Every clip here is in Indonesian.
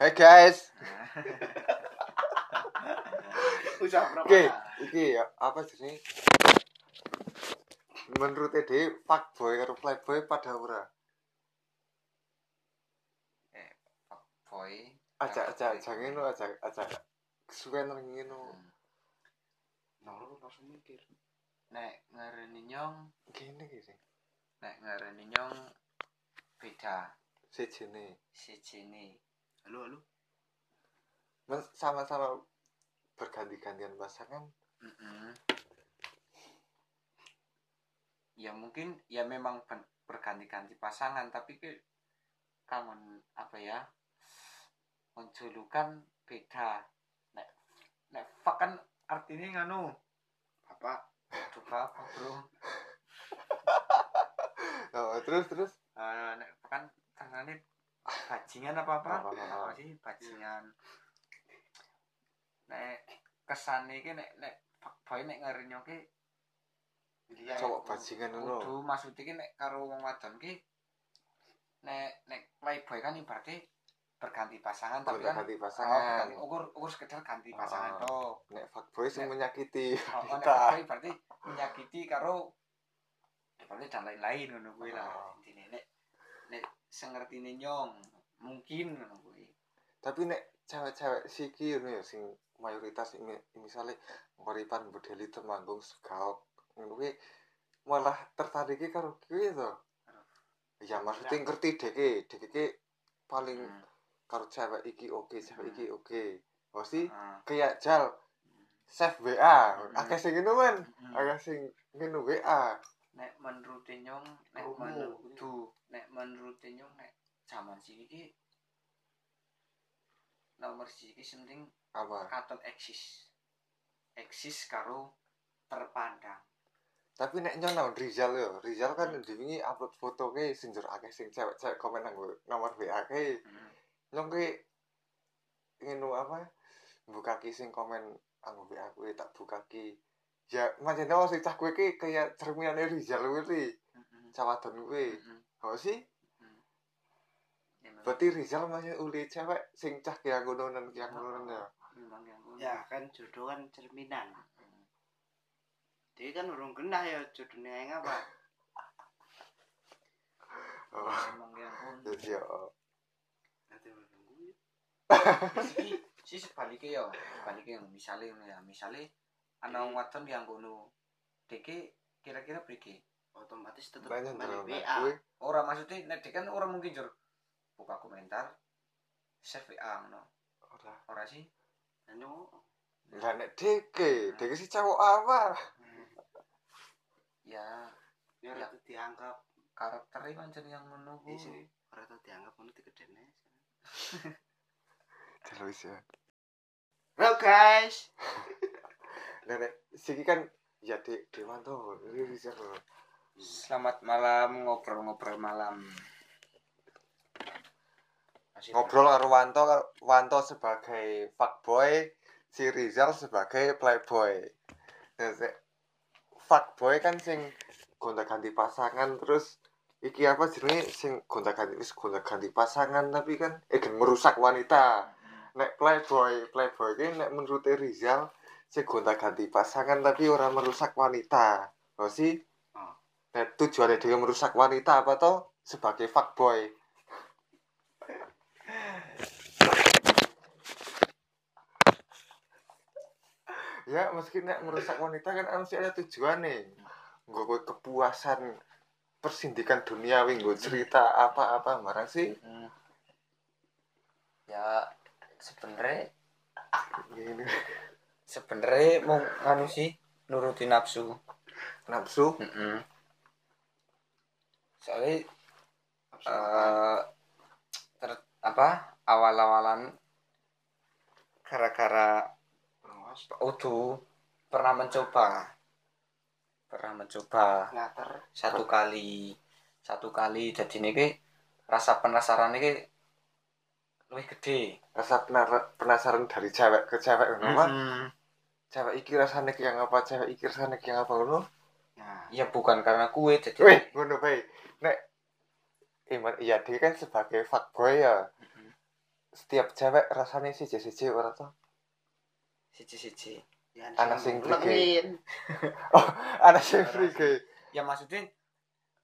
Hai guys. Usaha berapa? Oke, iki ya, apa jenenge? Menurut ide fuckboy karo playboy pada ora? boy Aja aja aja ngono aja aja kesuwen nang ngono. Nol langsung mikir. nek ngarani nyong Gini iki nek ngarani nyong beda sejene. sijine Halo, halo. Sama-sama berganti-gantian pasangan Mm-mm. ya mungkin ya memang berganti-ganti pasangan tapi ke kangen apa ya menjulukan beda nek nek fuck kan artinya nganu Bapak. coba apa bro oh, terus terus Eh, nek kan tangannya bajingan apa apa Apa, sih bajingan nek kesan iki nek nek fuckboy nek ngarenyo ki cowok bajingan ngono. kudu maksud iki nek karo wong wadon ki nek nek playboy kan ibaratnya berganti pasangan tapi kan Berganti oh, pasangan. bukan ukur ukur sekedar ganti Oh. pasangan toh Nek fuckboy sing Nek- menyakiti oh, oh, nek playboy berarti menyakiti karo berarti dan lain-lain ngono kuwi lah Oh. intine nek nek sengertine nyong mungkin kuwi Tapi nek cewek-cewek siki ngono ya sing mayoritas ini misalnya ngoripan modeli temanggung segaok ngono kuwi malah tertarik karo kuwi to. Ya maksudnya ngerti deke, deke ki paling Hmm. karo cewek iki oke, cewek iki oke. Oh sih Ah. kayak jal save WA, Hmm. akeh sing ngono men, Mm-mm. akeh sing ngono WA. Nek menurut nyong nek menurut nek menurut nyong nek zaman siki ki nomor siki penting Apa? katon eksis eksis karo terpandang Tapi nek nyono Rizal yo, Rizal kan diwingi upload foto ke sing jur akeh sing cewek-cewek komen nang nomor WA ke. Nyong ki ngene apa? Buka ki sing komen anggo WA kuwi tak buka ki. Ya macam apa sih cah kowe ki kayak cerminane Rizal kuwi, cawadon kuwi. Oh sih, Ya, berarti Rizal masih uli cewek sing cah kaya ngono nan kaya ngono ya. Ya kan jodoh kan cerminan. Dia kan urung kena ya jodohnya yang apa? Oh, jadi ya. Nanti nunggu. Siki si sebaliknya ya sebaliknya misalnya ngono ya misalnya ana wong wadon yang ngono deke kira-kira priki Otomatis Banyak kembali nang WA. kuwi. Ora maksudnya nek dek kan ora mungkin jur buka komentar save WA ngono. Ora. Ora sih? Anu, Lah nek deke, deke si cowok apa? Ya ya Ya. rada dianggap. karakternya pancen yang ngono ku. Iya sih. Rada dianggap ngono digedene. Terus ya. Halo guys. Lah nek siki kan ya Dek Dewanto, ini Rizal. Selamat malam ngobrol-ngobrol malam. Masih Ngobrol karo Wanto, Wanto sebagai fuckboy, si Rizal sebagai playboy. Nah, se- fuckboy kan sing gonta-ganti pasangan terus iki apa jenenge sing gonta-ganti wis gonta-ganti pasangan tapi kan eh merusak wanita. Nek playboy, playboy ki nek menurut Rizal sing gonta-ganti pasangan tapi ora merusak wanita. Oh sih? Oh. Nah, tujuannya dia merusak wanita apa toh? Sebagai fuckboy. ya meski nek merusak wanita kan mesti ada tujuannya nggak gue kepuasan persindikan duniawi gue cerita apa-apa marah sih Hmm. Ya sebenarnya gini sebenarnya mau nganu sih nurutin nafsu. nafsu Mm Soalnya Nafsu eh ter- apa awal-awalan gara-gara Awas. Udu pernah mencoba pernah mencoba Ngater. satu kali satu kali jadi ini rasa penasaran ini lebih gede rasa penasaran dari cewek ke cewek apa Mm-mm. Cewek iki rasanya yang apa cewek iki rasanya yang apa ngono? Nah, ya bukan karena kue jadi weh ngono bae nek Iman iya dia kan sebagai fuckboy ya. Setiap cewek rasanya sih siji ora to siji-siji. Ya, Anak sing ngelakuin. ada sing gay. Ya maksudnya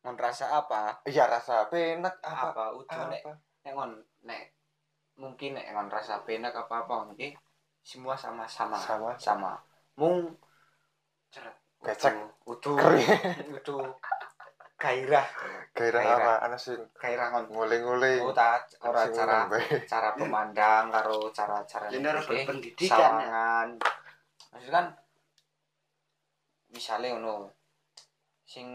ngon rasa apa? Iya rasa penak apa? Apa udah nek nek ngon nek mungkin nek ngon rasa penak apa apa mungkin semua sama sama sama. sama. Mung ceret Becek. utuh utuh gairah. Gairah Gairah. apa ana sing gairah ngon. Nguling-nguling oh ta ora cara cara pemandang karo cara cara Jadi harus berpendidikan ya. sawangan. Maksudnya kan misalnya ngono sing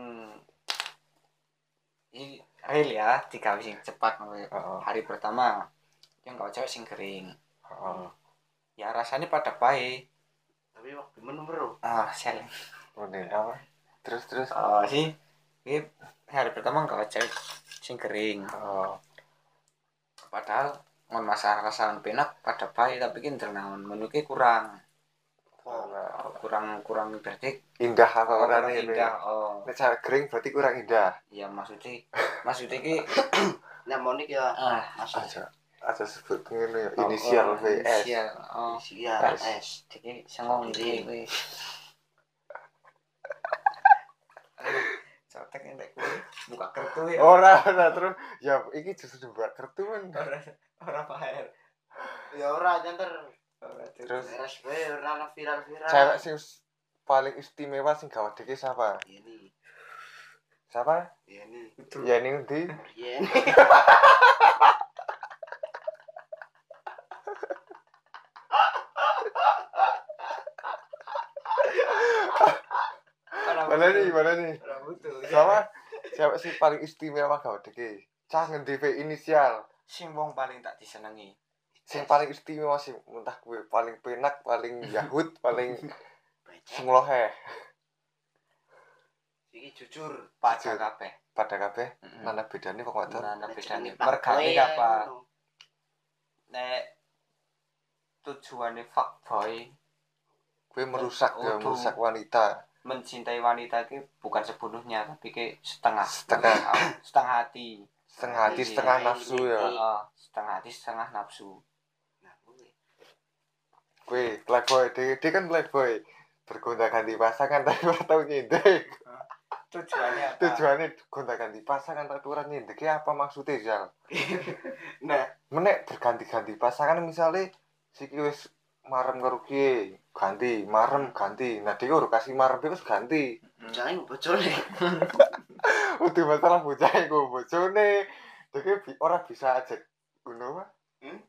ini real ya tiga sing cepat ya. Heeh, hari pertama yang gak cewek sing kering. Heeh. Ya rasanya pada baik. Tapi waktu mana bro? ah sel Ngene, apa? Terus terus. Oh sih ini hari pertama gak cewek sing kering. Heeh. padahal ngon masalah rasakan penak pada baik tapi kan ternaon menuke kurang. Oh, Oh, kurang kurang berarti indah apa kurang orang indah oh. Cewek kering berarti kurang indah. Ya maksudnya maksudnya ki Nyamonik ya. ah. aja aja sebut ngene ya oh, inisial oh, VS inisial oh Iya, S. S. jadi sengong iki kuwi Cotek entek kuwi buka kertu ya ora ora terus ya iki justru buat kertu men ora ora paher Ya ora jantar. ora Terus? Beres wae ora viral-viral. cewek sing s- paling istimewa sing gawat diki siapa Iya nih. siapa Iya nih. Betul. ya ini di Iya nih. Mana nih mana nih? Sama cewek sing paling istimewa gawat diki cah ngendi ve inisial. Sing wong paling tak disenengi. Sing paling istimewa sing entah kue paling penak paling yahut paling Becek. sing lohe. Iki jujur. pada kabeh. Pada kabeh? Heeh. mana bedanya kok bedane? jenenge Pak mergane Boy ya, apa? ngono. nek tujuannya fuckboy. Kue merusak ya Utuh. merusak wanita mencintai wanita ki bukan sepenuhnya tapi ki setengah. Setengah. Ah, setengah hati setengah hati setengah nafsu iya. ya. Ah, setengah hati setengah nafsu. Nah, kue playboy dia, dia kan playboy bergonta ganti pasangan tapi ora tahu nyindir tujuannya apa? Tujuannya gonta ganti pasangan tapi ora nyindir Ki apa maksudnya Zal Nah, menek berganti-ganti pasangan misalnya si wis marem karo kiye ganti marem ganti nah dia udah kasih marem dia wis ganti jangan bocone. udah masalah bocah iku bojone dia bi ora bisa aja ngono apa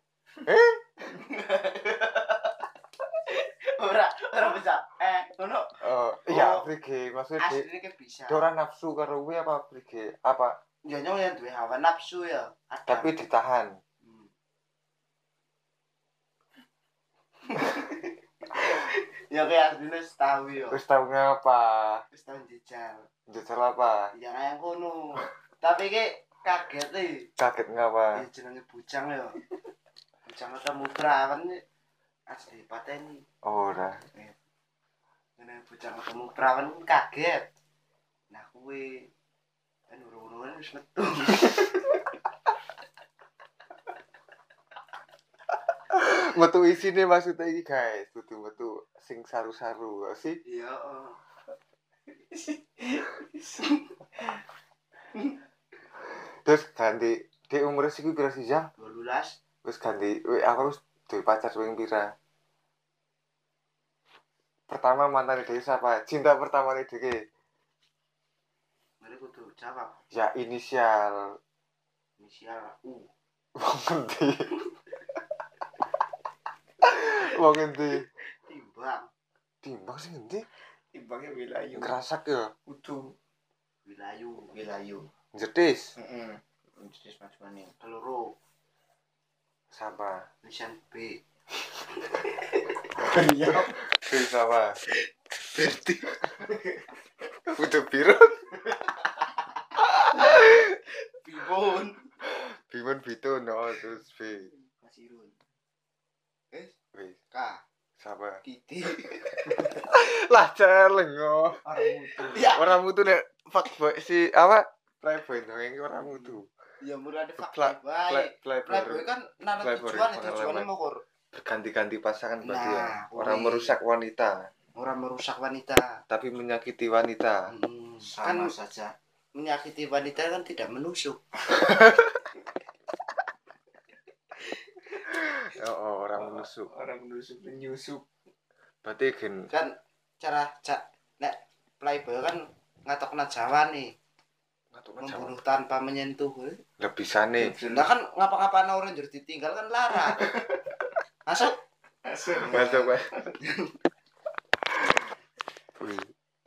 Ora, ora bisa. Eh, ngono. oh iya Oh. prige maksudnya dia Asline ki bisa. ora nafsu karo kuwi apa prige apa Ya nyong yang duwe hawa nafsu ya. Tapi ditahan Hmm. Ya kayak wis tahu ya. wis tau ngapa Wis tahu jejal. jujur apa Ya kayak ngono. Tapi ki kaget e. kaget ngapa Ya jenenge bujang ya. Bujang ketemu perawan iki asli pateni. ora Ngene bujang ketemu perawan kaget. Nah kuwi kan urung-urungan wis metu. metu isine maksudnya iki guys metu metu sing saru-saru. Sih? Iya. terus ganti di umur sih pira sih Zal? 12 wis ganti we, aku wis duwe pacar wing pira? Pertama mantan dia siapa? Cinta pertama dia Mari kudu jawab. ya inisial. Inisial U. wong ngendi? Wong ngendi Timbang timbang sih ngendi timbangnya wilayu ngerasak ya utuh wilayu wilayu jedis heeh jenis macamane peluru sama. Mission B. iya. Wis sama. Berti udah biru sama Kiti. lah celeng oh orang utuh Ya. orang mutu nek fuckboy si apa playboy dong ini orang mutu ya mulai ada Pla- fakta baik Play, playboy kan nana Playboy tujuan tujuannya mau kor berganti-ganti pasangan berarti ya. Nah, Orang kuwi. merusak wanita, orang merusak wanita tapi menyakiti wanita. Hmm, kan sama saja menyakiti wanita kan tidak menusuk Oh, oh, orang menusuk. orang menusuk menyusup Berarti gen kan cara cak nek playboy kan ngatok Jawa nih membunuh tanpa menyentuh eh. lebih sane. Nah kan ngapa-ngapain orang jadi ditinggal kan larang masuk Masuk. Wih.